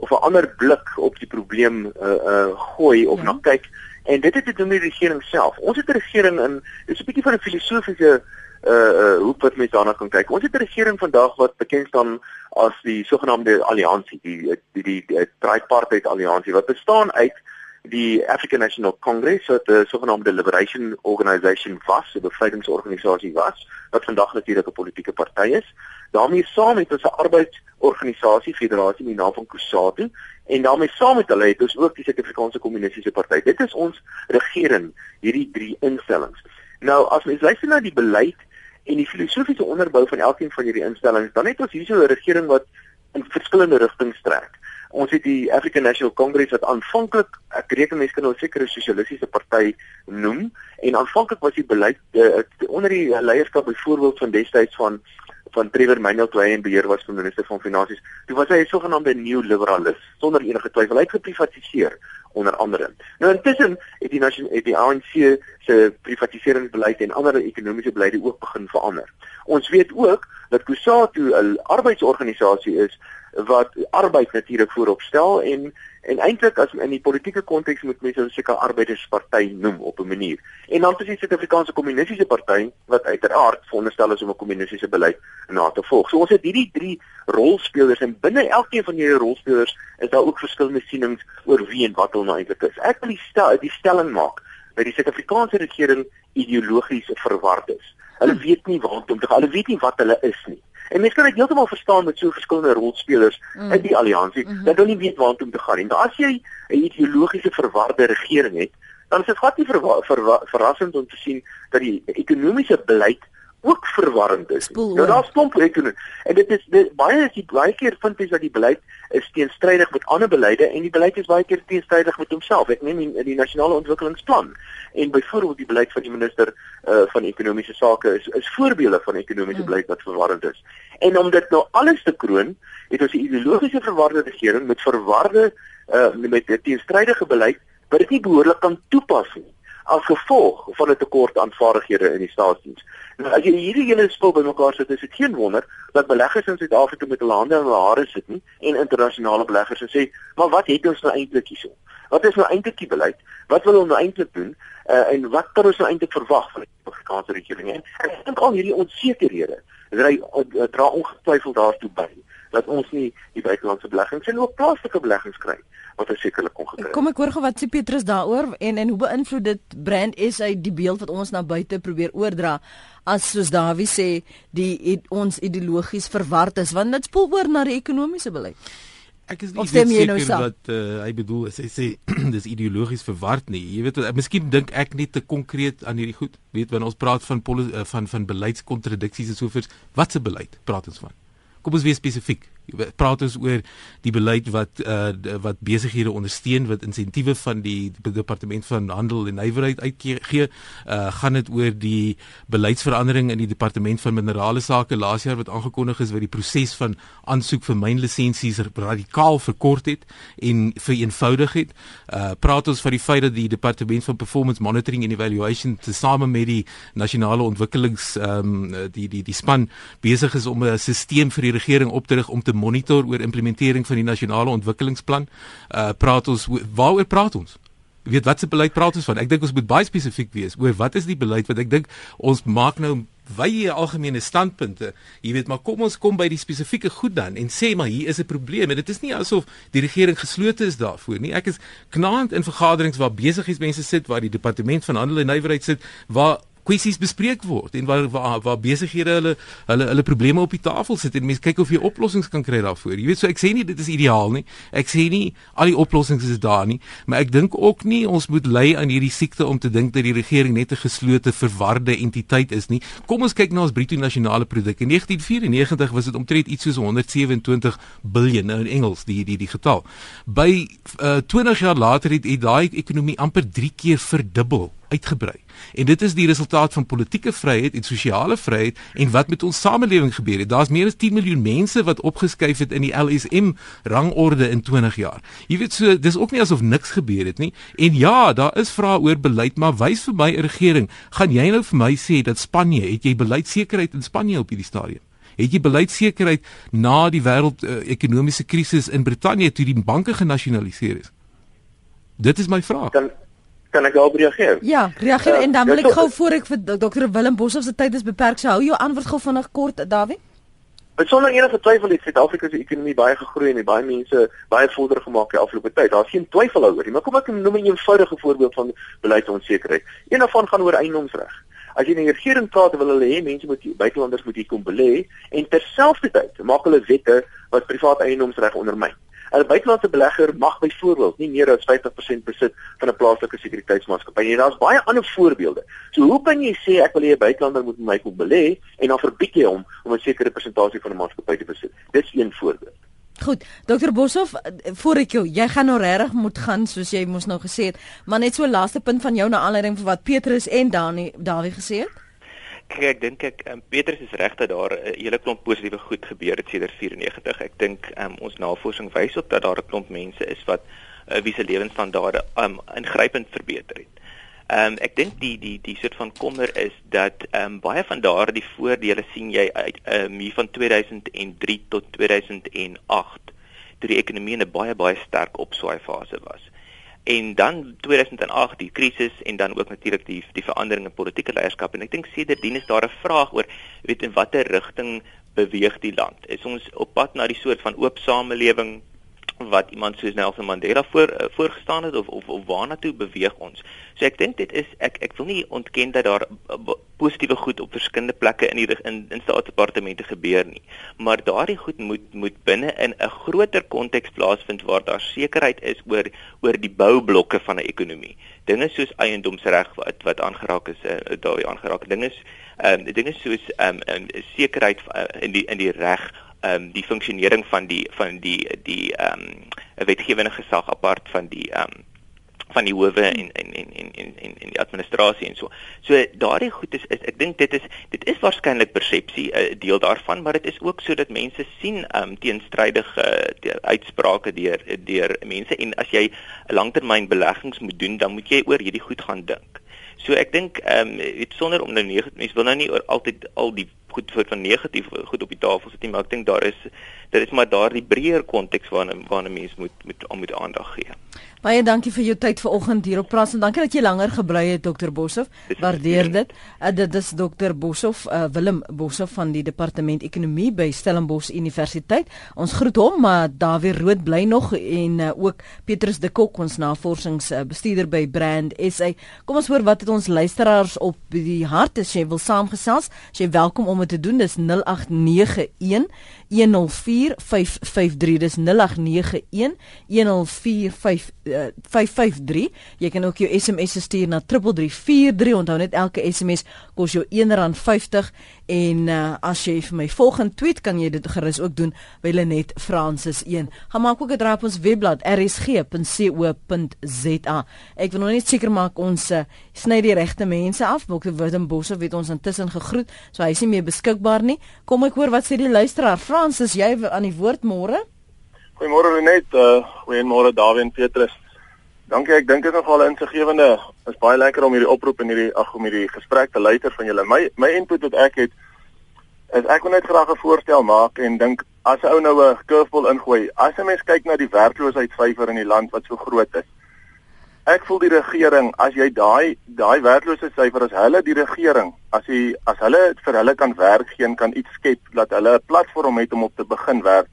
of 'n ander blik op die probleem uh uh gooi of ja. na kyk en dit het te doen met die regering self. Ons het 'n regering in dis 'n bietjie van 'n filosofiese uh uh hoe wat mense daarna kan kyk. Ons het 'n regering vandag wat bekend staan as die sogenaamde alliansie, die die die, die, die tripartite alliansie wat bestaan uit die African National Congress wat 'n sogenaamde Liberation Organisation was, 'n bevrydingsorganisasie was, wat vandag natuurlik 'n politieke party is. daarmee saam het ons 'n arbeidsorganisasie federasie met die naam van COSATU en daarmee saam met hulle het ons ook die Suid-Afrikaanse Kommunistiese Party. Dit is ons regering, hierdie drie instellings. Nou as mens luister na die beleid en die filosofiese onderbou van elkeen van hierdie instellings, dan het ons hierso 'n regering wat in verskillende rigtings trek. Ons het die African National Congress wat aanvanklik ek reken mense kan nou seker 'n sosialistiese party noem en aanvanklik was die beleid uh, onder die leierskap byvoorbeeld van destyds van van Trevor Manuel toe hy in beheer was van minister van finansies. Toe was hy 'n sogenaamde neoliberalis sonder enige twyfel. Hy het geprivatiseer onder andere. Nou intussen het die nasionale het die ANC se privatiseringsbeleid en ander ekonomiese beleide ook begin verander. Ons weet ook dat Kusatu 'n arbeidsorganisasie is wat arbeid natuurlik voorop stel en en eintlik as in die politieke konteks moet mense seker arbeidersparty noem op 'n manier. En dan is die Suid-Afrikaanse Kommunistiese Party wat uiteraard veronderstel is om 'n kommunistiese beleid na te volg. So ons het hierdie drie rolspelers en binne elkeen van hierdie rolspelers is daar ook verskillende sienings oor wie en wat hulle nou eintlik is. Ek wil die stel die stelling maak dat die Suid-Afrikaanse regering ideologies verward is. Hulle weet nie waar om te gaan. Hulle weet nie wat hulle is nie. En mense kan dit heeltemal verstaan met so verskillende rolspelers mm. in die alliansie mm -hmm. dat hulle nie weet waar om te gaan nie. Maar as jy 'n ideologiese verwarde regering het, dan is dit glad nie ver, ver, ver, verrassend om te sien dat die ekonomiese beleid ook verwarrend is. Spoel, nou daar's klomp ekonomie en dit is dit, baie is die baie keer vind jy dat die beleid is teenstrydig met ander beleide en die beleid is baie keer teenstrydig met homself. Ek neem die, die nasionale ontwikkelingsplan en byvoorbeeld die beleid van die minister uh, van ekonomiese sake is is voorbeelde van ekonomiese mm. beleid wat verwarrend is. En om dit nou alles te kroon, het ons 'n ideologiese verwarde regering met verwarde uh, met 'n teenstrydige beleid wat dit nie behoorlik kan toepas nie as gevolg van 'n tekort aan vaardighede in die staatsdiens. Nou as jy hierdie hele spul bymekaar sit, is dit geen wonder dat beleggers in Suid-Afrika met hulle hande in hulle hare sit nie en internasionale beleggers sê, "Maar wat het ons nou eintlik hierso? Wat is nou eintlik die beleid? Wat wil ons nou eintlik doen? Uh, en wat kan ons nou eintlik verwag van die Afrikaanse regering?" En ek dink al hierdie onsekerhede dra, dra ongetwyfeld daartoe by dat ons nie die buitelandse beleggings en ook plaaslike beleggings kry wat ons sekerlik kon gekry.
Kom ek hoor gou wat sê Petrus daaroor en en hoe beïnvloed dit brand is uit die beeld wat ons na buite probeer oordra as soos Dawie sê die het, ons ideologies verward is want dit spoel oor na die ekonomiese beleid.
Ek is nie seker nou wat uh, hy bedoel as hy sê dis ideologies verward nie. Jy weet, miskien dink ek net te konkreet aan hierdie goed. Weet wanneer ons praat van uh, van van beleidskontradiksi en so voort, wat se beleid praat ons van? Kom ons wees spesifiek praat ons oor die beleid wat uh wat besighede ondersteun wat insentiewe van die departement van handel en nywerheid uitgee uh gaan dit oor die beleidsverandering in die departement van minerale sake laas jaar wat aangekondig is wat die proses van aansoek vir mynlisensies radikaal verkort het en vereenvoudig het. Uh praat ons van die feit dat die departement van performance monitoring and evaluation tesame met die nasionale ontwikkelings um die die die span besig is om 'n stelsel vir die regering op te rig om te te monitor oor implementering van die nasionale ontwikkelingsplan. Uh praat ons waaroor praat ons? Weet watse beleid praat ons van? Ek dink ons moet baie spesifiek wees oor wat is die beleid wat ek dink ons maak nou wye algemene standpunte. Jy weet, maar kom ons kom by die spesifieke goed dan en sê maar hier is 'n probleem. En dit is nie asof die regering geslote is daarvoor nie. Ek is knaand in vergaderings waar besigheidsmense sit, waar die departement van handel en nywerheid sit, waar kwessies bespreek word en waar waar, waar besighede hulle hulle hulle probleme op die tafel sit en mense kyk of jy oplossings kan kry daarvoor. Jy weet so ek sê nie dit is ideaal nie. Ek sê nie al die oplossings is daar nie, maar ek dink ook nie ons moet lei aan hierdie siekte om te dink dat die regering net 'n geslote verwarde entiteit is nie. Kom ons kyk na ons bruto nasionale produk. In 1994 was dit omtrent iets soos 127 biljoen nou in Engels die die die getal. By uh, 20 jaar later het, het daai ekonomie amper 3 keer verdubbel uitgebrei. En dit is die resultaat van politieke vryheid en sosiale vryheid en wat met ons samelewing gebeur het. Daar's meer as 10 miljoen mense wat opgeskuif het in die LSM rangorde in 20 jaar. Jy weet so, dis ook nie asof niks gebeur het nie. En ja, daar is vrae oor beleid, maar wys vir my 'n regering, gaan jy nou vir my sê dat Spanje, het jy beleidsekerheid in Spanje op hierdie stadium? Het jy beleidsekerheid na die wêreld uh, ekonomiese krisis in Brittanje toe die banke genasionaliseer is? Dit is my vraag.
Kan kan ek daarop reageer?
Ja, reageer uh, en dan wil ek gou voor ek vir Dr Willem Boshoff se tyd is beperk, so hou jou antwoord gou vinnig kort, Dawie.
Sonder enige twyfel het Suid-Afrika se ekonomie baie gegroei en baie mense baie vorder gemaak die afgelope tyd. Daar's geen twyfel daaroor nie. Maar kom ek noem 'n eenvoudige voorbeeld van beleidsonsekerheid. Een daarvan gaan oor eiendomsreg. As jy in die regering praat, wil hulle hê mense moet buitelanders moet hier kom belê en terselfdertyd maak hulle wette wat privaat eiendomsreg ondermyn. 'n buitelandse belegger mag byvoorbeeld nie meer as 50% besit van 'n plaaslike sekuriteitsmaatskappy nie. Daar's baie ander voorbeelde. So hoe kan jy sê ek wil hê 'n buitelander moet my kom belê en dan verbied jy hom om 'n sekere persentasie van 'n maatskappy te besit? Dis een voorbeeld.
Goed, Dr Boshoff, voor ek jou, jy gaan nou regtig moet gaan soos jy mos nou gesê het, maar net so laaste punt van jou na aanleiding van wat Petrus en Dani Dawie gesê het.
Kyk, ek dink ek um, Petrus is reg dat daar 'n hele klomp positiewe goed gebeur het sedert 94. Ek dink um, ons navorsing wys op dat daar 'n klomp mense is wat uh, wie se lewensstandaarde um, ingrypend verbeter het. Ehm um, ek dink die die die soort van kommer is dat ehm um, baie van daardie voordele sien jy uit ehm um, hier van 2003 tot 2008 toe die ekonomie in 'n baie baie sterk opswaai fase was en dan 2008 die krisis en dan ook natuurlik die die verandering in politieke leierskap. En ek dink sedertdien is daar 'n vraag oor weet in watter rigting beweeg die land? Is ons op pad na die soort van oop samelewing wat iemand soos Nelson Mandela voor uh, voorgestaan het of of, of waarna toe beweeg ons. So ek dink dit is ek ek wil nie ontken dat daar uh, positiewe goed op verskillende plekke in die in in staatsdepartemente gebeur nie. Maar daardie goed moet moet binne in 'n groter konteks plaasvind waar daar sekerheid is oor oor die boublokke van 'n ekonomie. Dinge soos eiendomsreg wat wat aangeraak is uh, daardie aangeraak dinge is ehm um, dinge soos ehm um, sekerheid uh, in die in die reg ehm um, die funksionering van die van die die ehm um, wetgewende gesag apart van die ehm um, van die howe en en en en en en die administrasie en so. So daardie goed is, is ek dink dit is dit is waarskynlik persepsie 'n uh, deel daarvan, maar dit is ook sodat mense sien ehm um, teenstrydige uh, uitsprake deur deur mense en as jy 'n langtermynbeleggings moet doen, dan moet jy oor hierdie goed gaan dink. So ek dink ehm um, sonder om nou negatief mense wil nou nie oor altyd al die goed vir van negatief goed op die tafel sit nie, maar ek dink daar is dit is maar daardie breër konteks waarna waarna mense moet moet moet aandag gee.
Baie dankie vir jou tyd vanoggend hier op Praat en dankie dat jy langer gebly het Dr Boshoff. Waardeer dit. Uh, dit is Dr Boshoff, uh, Willem Boshoff van die Departement Ekonomie by Stellenbosch Universiteit. Ons groet hom, maar Dawie Rood bly nog en uh, ook Petrus de Kok ons navorsingsbestuurder by Brand SA. Kom ons hoor wat het ons luisteraars op die hart as jy wil saamgesels. As jy welkom om dit te doen, dis 0891 104553 dis 0891 104553 jy kan ook jou SMS stuur na 3343 onthou net elke SMS kos jou R1.50 en uh, as jy vir my volgende tweet kan jy dit gerus ook doen by Lenet Francis 1 gaan maak ook 'n draai op ons webblad rsg.co.za ek wil nog net seker maak ons uh, sny die regte mense af. Dr. Willem Bosse het ons intussen gegroet so hy is nie meer beskikbaar nie. Kom ek hoor wat sê die luisteraar. Francis jy aan die woord môre?
Goeiemôre Lenet uh, goeiemôre Dawie en Petrus Dankie, ek dink dit is nogal insiggewende. Is baie lekker om hierdie oproep en hierdie ag om hierdie gesprek te luister van julle. My my input wat ek het is ek wil net graag 'n voorstel maak en dink as 'n ou nou 'n curveball ingooi, as 'n mens kyk na die werkloosheidssyfer in die land wat so groot is. Ek voel die regering as jy daai daai werkloosheidssyfer as hulle die regering, as jy as hulle vir hulle kan werk gee en kan iets skep dat hulle 'n platform het om op te begin werk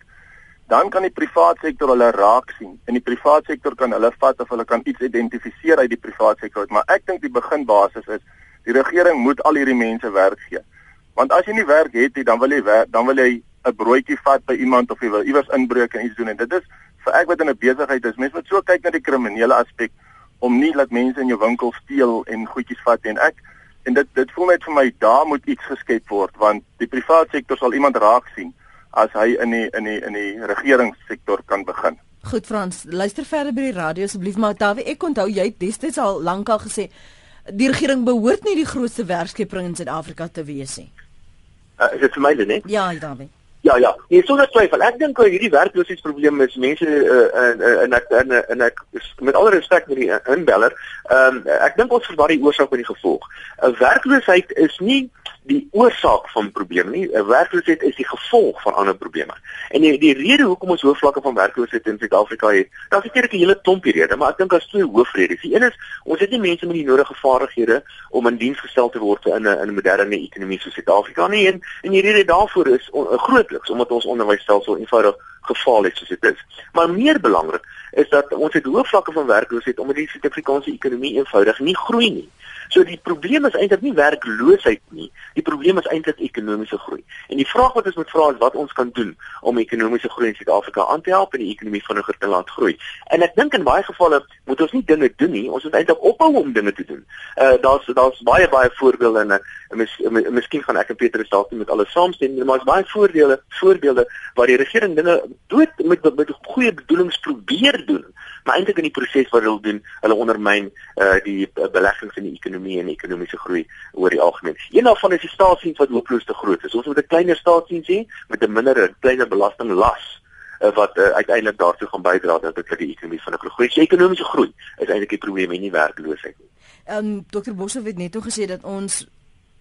dan kan die private sektor hulle raak sien. In die private sektor kan hulle vat of hulle kan iets identifiseer uit die private sektor, maar ek dink die beginbasis is die regering moet al hierdie mense werk gee. Want as jy nie werk het nie, dan wil jy werk, dan wil jy 'n broodjie vat by iemand of jy wil iewers inbreek en iets doen en dit is vir ek wat in 'n besigheid is, mense moet so kyk na die kriminele aspek om nie dat mense in jou winkel steel en goedjies vat en ek en dit dit voel net vir my daar moet iets geskep word want die private sektor sal iemand raak sien as hy in die in die in die regeringssektor kan begin.
Goed Frans, luister verder by die radio asseblief maar Dawie, ek onthou jy het destyds al lankal gesê die regering behoort nie die grootste werkskeping in Suid-Afrika te wees nie.
Uh, is dit vir my net?
Ja, Dawie.
Ja ja, nee, sonder twyfel. Ek dink hierdie werkloosheidsprobleem is mense in in ek in en ek met alle respek met die inbeller, ehm um, ek dink ons verwar die oorsaak met die gevolg. 'n uh, Werkloosheid is nie die oorsaak van probleme nie. 'n Werkloosheid is die gevolg van ander probleme. En die, die rede hoekom ons hoë vlakke van werkloosheid in Suid-Afrika het, daar's eintlik 'n hele klompie redes, maar ek dink daar's twee hoofredes. Die een is ons het nie mense met die nodige vaardighede om in diens gestel te word in 'n in 'n moderne ekonomie soos Suid-Afrika nie. En, en die rede daarvoor is on, grootliks omdat ons onderwysstelsel eenvoudig gefaal het soos dit is. Maar meer belangrik is dat ons het hoë vlakke van werkloosheid omdat die Suid-Afrikaanse ekonomie eenvoudig nie groei nie. So die probleem is eintlik nie werkloosheid nie. Die probleem is eintlik ekonomiese groei. En die vraag wat ons moet vra is wat ons kan doen om ekonomiese groei in Suid-Afrika aan te help en die ekonomie vinniger te laat groei. En ek dink in baie gevalle moet ons nie dinge doen nie, ons moet eintlik ophou om dinge te doen. Uh daar's daar's baie baie voorbeelde en mis, mis, miskien gaan ek en Petrus dalk nie met alles saamstem nie, maar daar's baie voorbeelde voorbeelde waar die regering dinge dood met met, met goeie bedoelings probeer doen maar eintlik in die proses wat hulle doen, hulle ondermyn uh die beleggings in die ekonomie en ekonomiese groei oor die algemeen. Een daarvan is die staatsdiens wat hopeloos te groot is. Ons moet 'n kleiner staatsdiens hê met 'n minder kleiner belastinglas uh, wat uh, uiteindelik daartoe gaan bydra dat dit die ekonomie vinniger groei. Die ekonomiese groei is eintlik die probleem en nie werkloosheid nie.
Ehm um, Dr. Boshoff het net gesê dat ons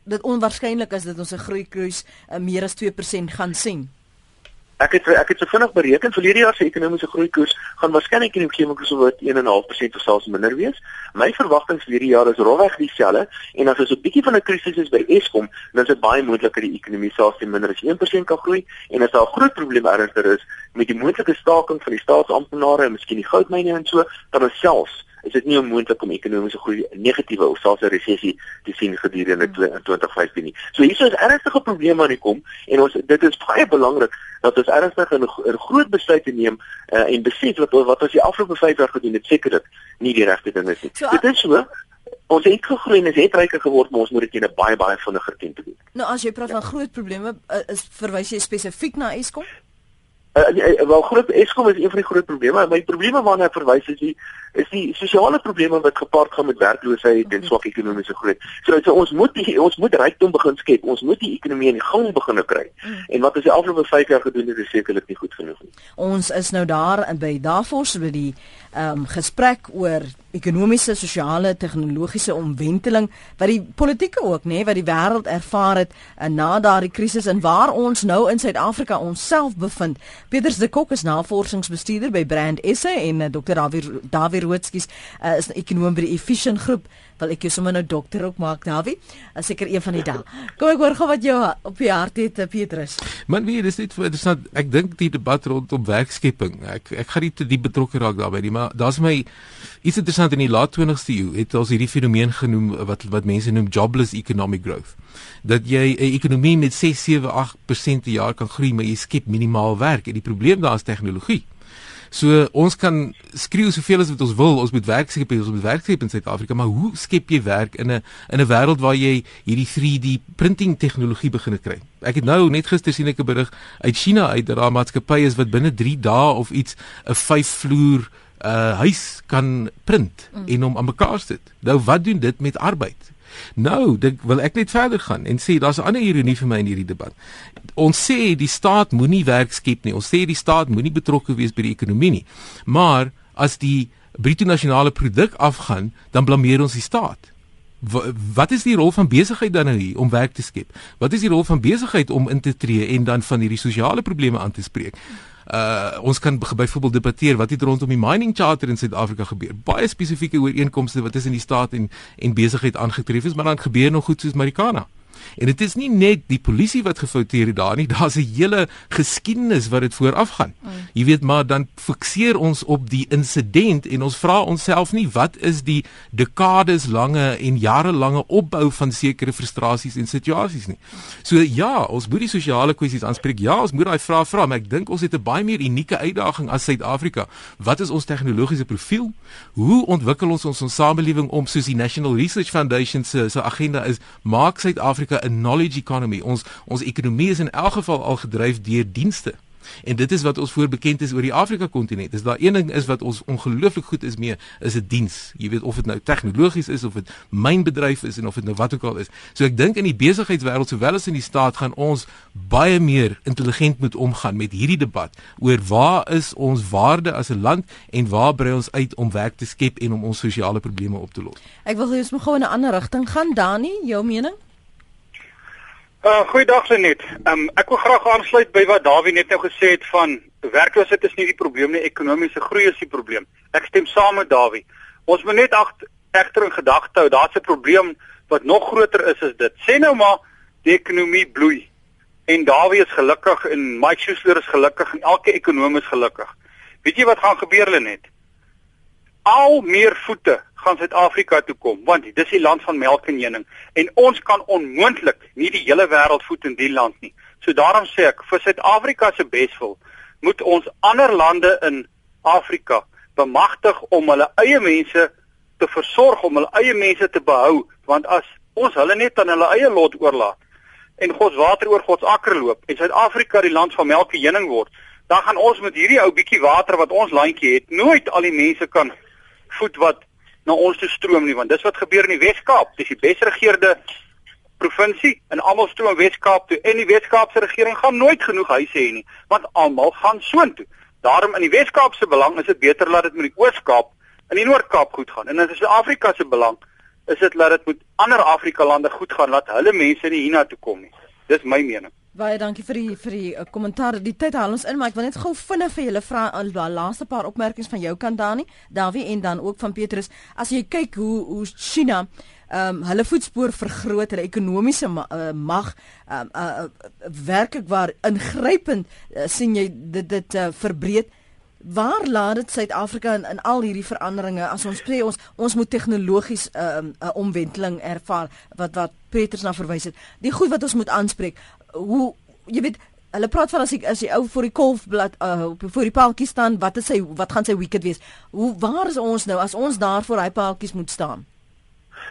dit onwaarskynlik is dat ons 'n groei kruis uh, meer as 2% gaan sien.
Ek het ek het so vinnig bereken vir hierdie jaar se ekonomiese groei koers gaan waarskynlik in die omgewing so wat 1.5% of selfs minder wees. My verwagtinge vir hierdie jaar is rowweg dieselfde en as ons 'n bietjie van 'n krisis is by Eskom, dan is dit baie moontlik dat die ekonomie selfs teen minder as 1% kan groei en as daar 'n groot probleem ernstig is met die moontlike staking van die staatsamptenare en miskien die goudmyne en so, dan is selfs is dit nie onmoontlik om ekonomiese groei negatiewe of selfs 'n resessie te sien gedurende hmm. 2015 nie. So hier is ernstige probleme aan die kom en ons dit is baie belangrik dat ons ernstig 'n groot besluit te neem uh, en besef wat wat ons die afgelope 5 jaar gedoen het seker dit nie die regte ding is nie. So, dit is so Ons het gegroei en ons het ryker geword, maar ons moet dit in 'n baie baie vinniger tempo doen.
Nou as jy praat van groot probleme, uh, is verwys jy spesifiek na Eskom?
Uh, wel groot Eskom is een van die groot probleme. My probleme waarna ek verwys is die is die sosiale probleme wat gepaard gaan met werkloosheid en swak ekonomiese groei. So, so ons moet die, ons moet rykdom begin skep. Ons moet die ekonomie in gang begin kry. Mm. En wat ons die afgelope 5 jaar gedoen het, is sekerlik nie goed genoeg nie.
Ons is nou daar by Davos by die um, gesprek oor ekonomiese, sosiale, tegnologiese omwenteling wat die politieke ook nê, nee, wat die wêreld ervaar het en na daardie krisis en waar ons nou in Suid-Afrika onsself bevind. Peters de Kok is navorsingsbestuurder by Brand SA en uh, Dr. Dawie Dawie Roodskies uh, is 'n ekonom by die Efficient Groep. Wil ek jou sommer nou dokter ook maak, Dawie? As seker een van die dae. Kom ek hoor gou wat jou op die hart het, Petrus.
Man, dis net dis net ek dink die debat rondom werkskepping. Ek ek gaan nie te diep betrokke raak daarbey nie, maar daar's my iets interessant in die laat 20ste eeu het ons hierdie fenomeen genoem wat wat mense noem jobless economic growth. Dat jy 'n ekonomie met 6, 7, 8% per jaar kan groei, maar jy skep minimaal werk. En die probleem daar is tegnologie. So ons kan skreeu soveel as wat ons wil, ons moet werk skep, ons moet werk skep in Suid-Afrika, maar hoe skep jy werk in 'n in 'n wêreld waar jy hierdie 3D printing tegnologie begin kry? Ek het nou net gister sien ek 'n berig uit China uit dat daar maatskappye is wat binne 3 dae of iets 'n 5 vloer uh huis kan print mm. en hom aan mekaar sit. Nou wat doen dit met arbeid? Nou, dit wil ek net verder gaan en sê daar's 'n ander ironie vir my in hierdie debat. Ons sê die staat moenie werk skep nie. Ons sê die staat moenie betrokke wees by die ekonomie nie. Maar as die bruto nasionale produk afgaan, dan blameer ons die staat. Wat is die rol van besigheid dan nou hier om werk te skep? Wat is die rol van besigheid om in te tree en dan van hierdie sosiale probleme aan te spreek? Uh ons kan byvoorbeeld debatteer wat het rondom die mining charter in Suid-Afrika gebeur. Baie spesifieke ooreenkomste wat tussen die staat en en besigheid aangetref is, maar dan gebeur nog goed soos Marikana. En dit is nie net die polisie wat gefouteer het daar nie, daar's 'n hele geskiedenis wat dit voorafgaan. Mm. Jy weet maar dan fikseer ons op die insident en ons vra onsself nie wat is die dekades lange en jarelange opbou van sekere frustrasies en situasies nie. So ja, ons moet die sosiale kwessies aanspreek. Ja, ons moet daai vrae vra, maar ek dink ons het 'n baie meer unieke uitdaging as Suid-Afrika. Wat is ons tegnologiese profiel? Hoe ontwikkel ons ons, ons samelewing om soos die National Research Foundation se se agenda is, maak Suid-Afrika 'n knowledge economy. Ons ons ekonomie is in elk geval al gedryf deur dienste. En dit is wat ons voorbekend is oor die Afrika kontinent. Dis daar een ding is wat ons ongelooflik goed is mee, is 'n diens. Jy weet of dit nou tegnologies is of dit mynbedryf is en of dit nou wat ook al is. So ek dink in die besigheidswêreld sowel as in die staat gaan ons baie meer intelligent moet omgaan met hierdie debat oor waar is ons waarde as 'n land en waar brei ons uit om werk te skep en om ons sosiale probleme op te los.
Ek wil hê ons moet gou in 'n ander rigting gaan. Dani, jou mening?
Uh goeiedag Lenet. Um ek wil graag aansluit by wat Dawie net nou gesê het van werkloosheid is nie die probleem nie, ekonomiese groei is die probleem. Ek stem saam met Dawie. Ons moet net egter in gedagte hou, daar's 'n probleem wat nog groter is as dit. Sê nou maar die ekonomie bloei en Dawie is gelukkig en Mike Schuessler is gelukkig en elke ekonom is gelukkig. Weet jy wat gaan gebeur Lenet? Al meer voete gaan Suid-Afrika toe kom want dis die land van melk en honing en ons kan onmoontlik nie die hele wêreld voed in die land nie. So daarom sê ek vir Suid-Afrika se beswil moet ons ander lande in Afrika bemagtig om hulle eie mense te versorg om hulle eie mense te behou want as ons hulle net aan hulle eie lot oorlaat en God se water oor God se akker loop en Suid-Afrika die land van melk en honing word dan gaan ons met hierdie ou bietjie water wat ons landjie het nooit al die mense kan voed wat na ons toe stroom nie want dis wat gebeur in die Wes-Kaap. Dis die besregeerde provinsie en almal stroom Wes-Kaap toe en die Wes-Kaapse regering gaan nooit genoeg huise hê nie want almal gaan soontoe. Daarom in die Wes-Kaap se belang is dit beter laat dit met die Oos-Kaap en die Noord-Kaap goed gaan. En in Suid-Afrika se belang is dit laat dit met ander Afrika lande goed gaan laat hulle mense nie hiernatoe kom nie. Dis my mening.
Baie dankie vir die vir die uh, kommentaar. Die tyd haal ons in, maar ek wil net gou vinnig vir julle vra al uh, die laaste paar opmerkings van jou kant Dani, Davie en dan ook van Petrus. As jy kyk hoe hoe China ehm um, hulle voetspoor vergroot, hulle ekonomiese ma uh, mag ehm um, uh, uh, werklik waar ingrypend uh, sien jy dit dit uh, verbreed. Waar laat dit Suid-Afrika in, in al hierdie veranderinge as ons sê ons ons moet tegnologies 'n uh, 'n uh, omwenteling ervaar wat wat Petrus na verwys het. Die goed wat ons moet aanspreek hoe jy weet hulle praat van as ek as die ou voor die kolfblad uh, voor die paaltjie staan wat is sy wat gaan sy wicket wees? Hoe waar is ons nou as ons daar voor hy paaltjies moet staan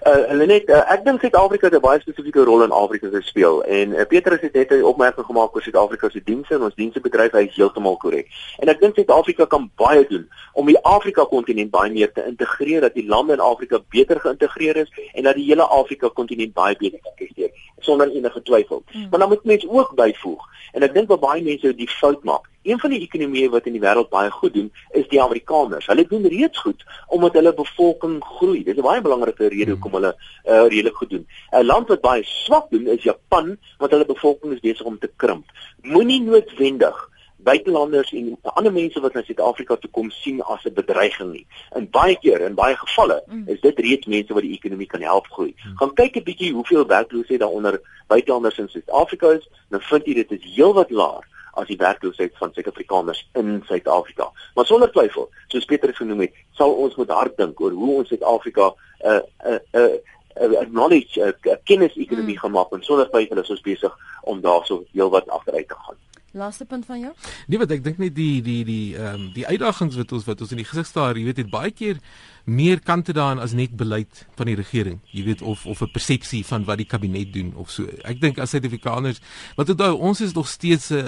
Uh, hulle net uh, ek dink Suid-Afrika het 'n baie spesifieke rol in Afrika te speel en uh, Petrus het net 'n opmerking gemaak oor Suid-Afrika se dienste en ons diensebedryf hy is heeltemal korrek. En ek dink Suid-Afrika kan baie doen om die Afrika kontinent baie meer te integreer dat die lande in Afrika beter geïntegreer is en dat die hele Afrika kontinent baie beter geïntegreer sonder enige twyfel. Hmm. Maar dan moet mense ook byvoeg en ek dink wat baie mense die fout maak Een van die ekonomieë wat in die wêreld baie goed doen, is die Amerikaners. Hulle doen reeds goed omdat hulle bevolking groei. Dis 'n baie belangrike rede hoekom hulle uh, redelik goed doen. 'n Land wat baie swak doen is Japan, want hulle bevolking is besig om te krimp. Moenie noodwendig buitelanders en ander mense wat na Suid-Afrika toe kom sien as 'n bedreiging nie. In baie keer, in baie gevalle, mm. is dit reeds mense wat die ekonomie kan help groei. Mm. Gaan kyk 'n bietjie hoeveel werkloosheid daar onder buitelanders in Suid-Afrika is, dan vind jy dit is heelwat laer as die werkloosheid van Suid-Afrikaners in Suid-Afrika. Maar sonder twyfel, soos Pieter het genoem het, sal ons moet hard dink oor hoe ons Suid-Afrika 'n uh, 'n uh, 'n uh, 'n knowledge 'n uh, kennis-ekonomie mm. gemaak en sonder twyfel is ons besig om daarso heelwat agteruit te gaan.
Laaste punt van jou?
Nee, wat ek dink net die die die ehm um, die uitdagings wat ons wat ons in die gesig staar, jy weet, het baie keer meer kante daarin as net beleid van die regering. Jy weet of of 'n persepsie van wat die kabinet doen of so. Ek dink as Suid-Afrikaners, wat onthou, ons is nog steeds 'n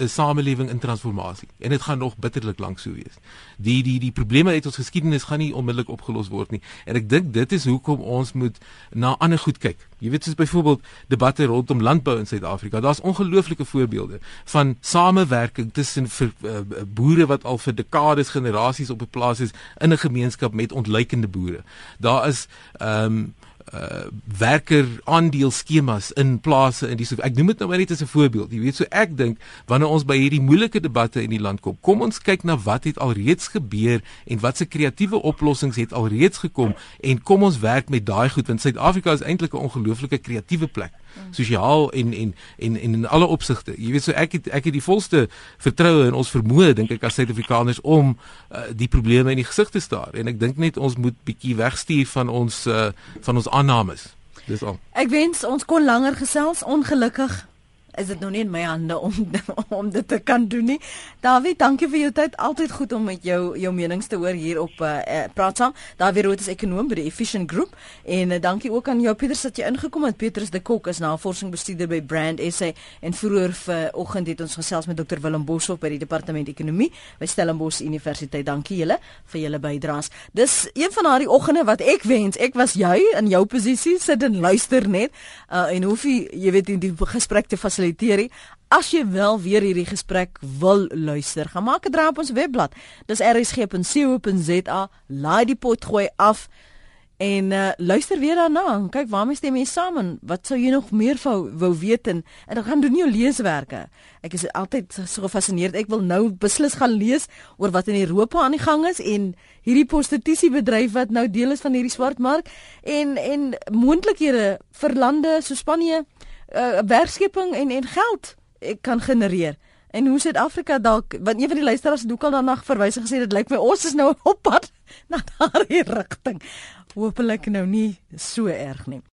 'n samelewing in transformasie en dit gaan nog bitterlik lank so wees. Die die die probleme uit ons geskiedenis gaan nie onmiddellik opgelos word nie. En ek dink dit is hoekom ons moet na ander goed kyk. Jy weet soos byvoorbeeld debatte rondom landbou in Suid-Afrika. Daar's ongelooflike voorbeelde van samewerking tussen uh, boere wat al vir dekades generasies op 'n plaas is in 'n gemeenskap met met ontleikende boere. Daar is ehm um, uh werker aandeel skemas in plase in die so ek noem dit nou net as 'n voorbeeld. Jy weet so ek dink wanneer ons by hierdie moeilike debatte in die land kom, kom ons kyk na wat het alreeds gebeur en watse kreatiewe oplossings het alreeds gekom en kom ons werk met daai goed want Suid-Afrika is eintlik 'n ongelooflike kreatiewe plek sosiaal en en en en in alle opsigte. Jy weet so ek het ek het die volste vertroue in ons vermoë dink ek as Suid-Afrikaners om uh, die probleme in die gesig te staar en ek dink net ons moet bietjie wegstuur van ons uh, van ons aannames. Dis al.
Ek wens ons kon langer gesels ongelukkig is dit nou nie in my hande om om dit te kan doen nie. Dawie, dankie vir jou tyd. Altyd goed om met jou jou menings te hoor hier op uh, uh, praat saam. Dawie Rood is ekonom by die Efficient Group en uh, dankie ook aan jou Pieter dat jy ingekom het. Petrus de Kok is navorsingsbestuurder by Brand SA en vroeër vanoggend het ons gesels met Dr Willem Boshoff by die Departement Ekonomie by Stellenbosch Universiteit. Dankie julle vir julle bydraes. Dis een van daardie oggende wat ek wens ek was jy in jou posisie sit en luister net uh, en hoef jy jy weet die gesprek te fasiliteer. As jy wel weer hierdie gesprek wil luister, gaan maak 'n draai op ons webblad. Dis rsg.co.za. Laai die pot gooi af en uh, luister weer daarna. Kyk waarmee stem jy saam en wat sou jy nog meer wou, wou weet en, en dan gaan doen jou leeswerke. Ek is altyd so gefassineerd. Ek wil nou beslis gaan lees oor wat in Europa aan die gang is en hierdie prostitusiebedryf wat nou deel is van hierdie swartmark en en moontlikhede vir lande so Spanje uh, werkskeping en en geld ek kan genereer. En hoe Suid-Afrika dalk want een van die luisteraars het ook al daarna verwys en gesê dit lyk my ons is nou op pad na daardie rigting. Hoopelik nou nie so erg nie.